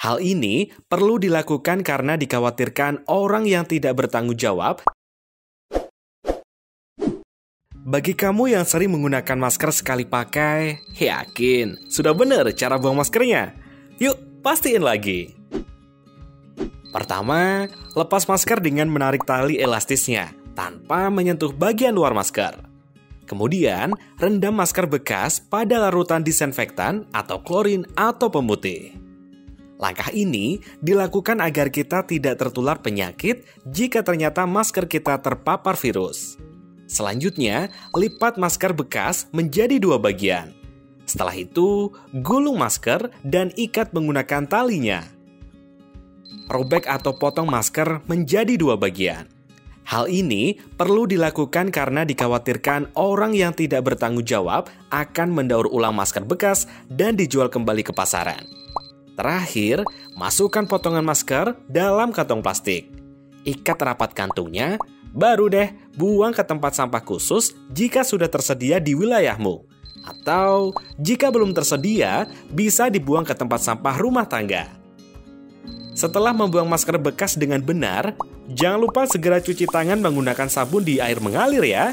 Hal ini perlu dilakukan karena dikhawatirkan orang yang tidak bertanggung jawab. Bagi kamu yang sering menggunakan masker sekali pakai, yakin sudah benar cara buang maskernya? Yuk, pastiin lagi. Pertama, lepas masker dengan menarik tali elastisnya tanpa menyentuh bagian luar masker. Kemudian, rendam masker bekas pada larutan disinfektan atau klorin atau pemutih. Langkah ini dilakukan agar kita tidak tertular penyakit jika ternyata masker kita terpapar virus. Selanjutnya, lipat masker bekas menjadi dua bagian. Setelah itu, gulung masker dan ikat menggunakan talinya. Robek atau potong masker menjadi dua bagian. Hal ini perlu dilakukan karena dikhawatirkan orang yang tidak bertanggung jawab akan mendaur ulang masker bekas dan dijual kembali ke pasaran. Terakhir, masukkan potongan masker dalam kantong plastik. Ikat rapat kantungnya, baru deh buang ke tempat sampah khusus jika sudah tersedia di wilayahmu. Atau jika belum tersedia, bisa dibuang ke tempat sampah rumah tangga. Setelah membuang masker bekas dengan benar, jangan lupa segera cuci tangan menggunakan sabun di air mengalir ya.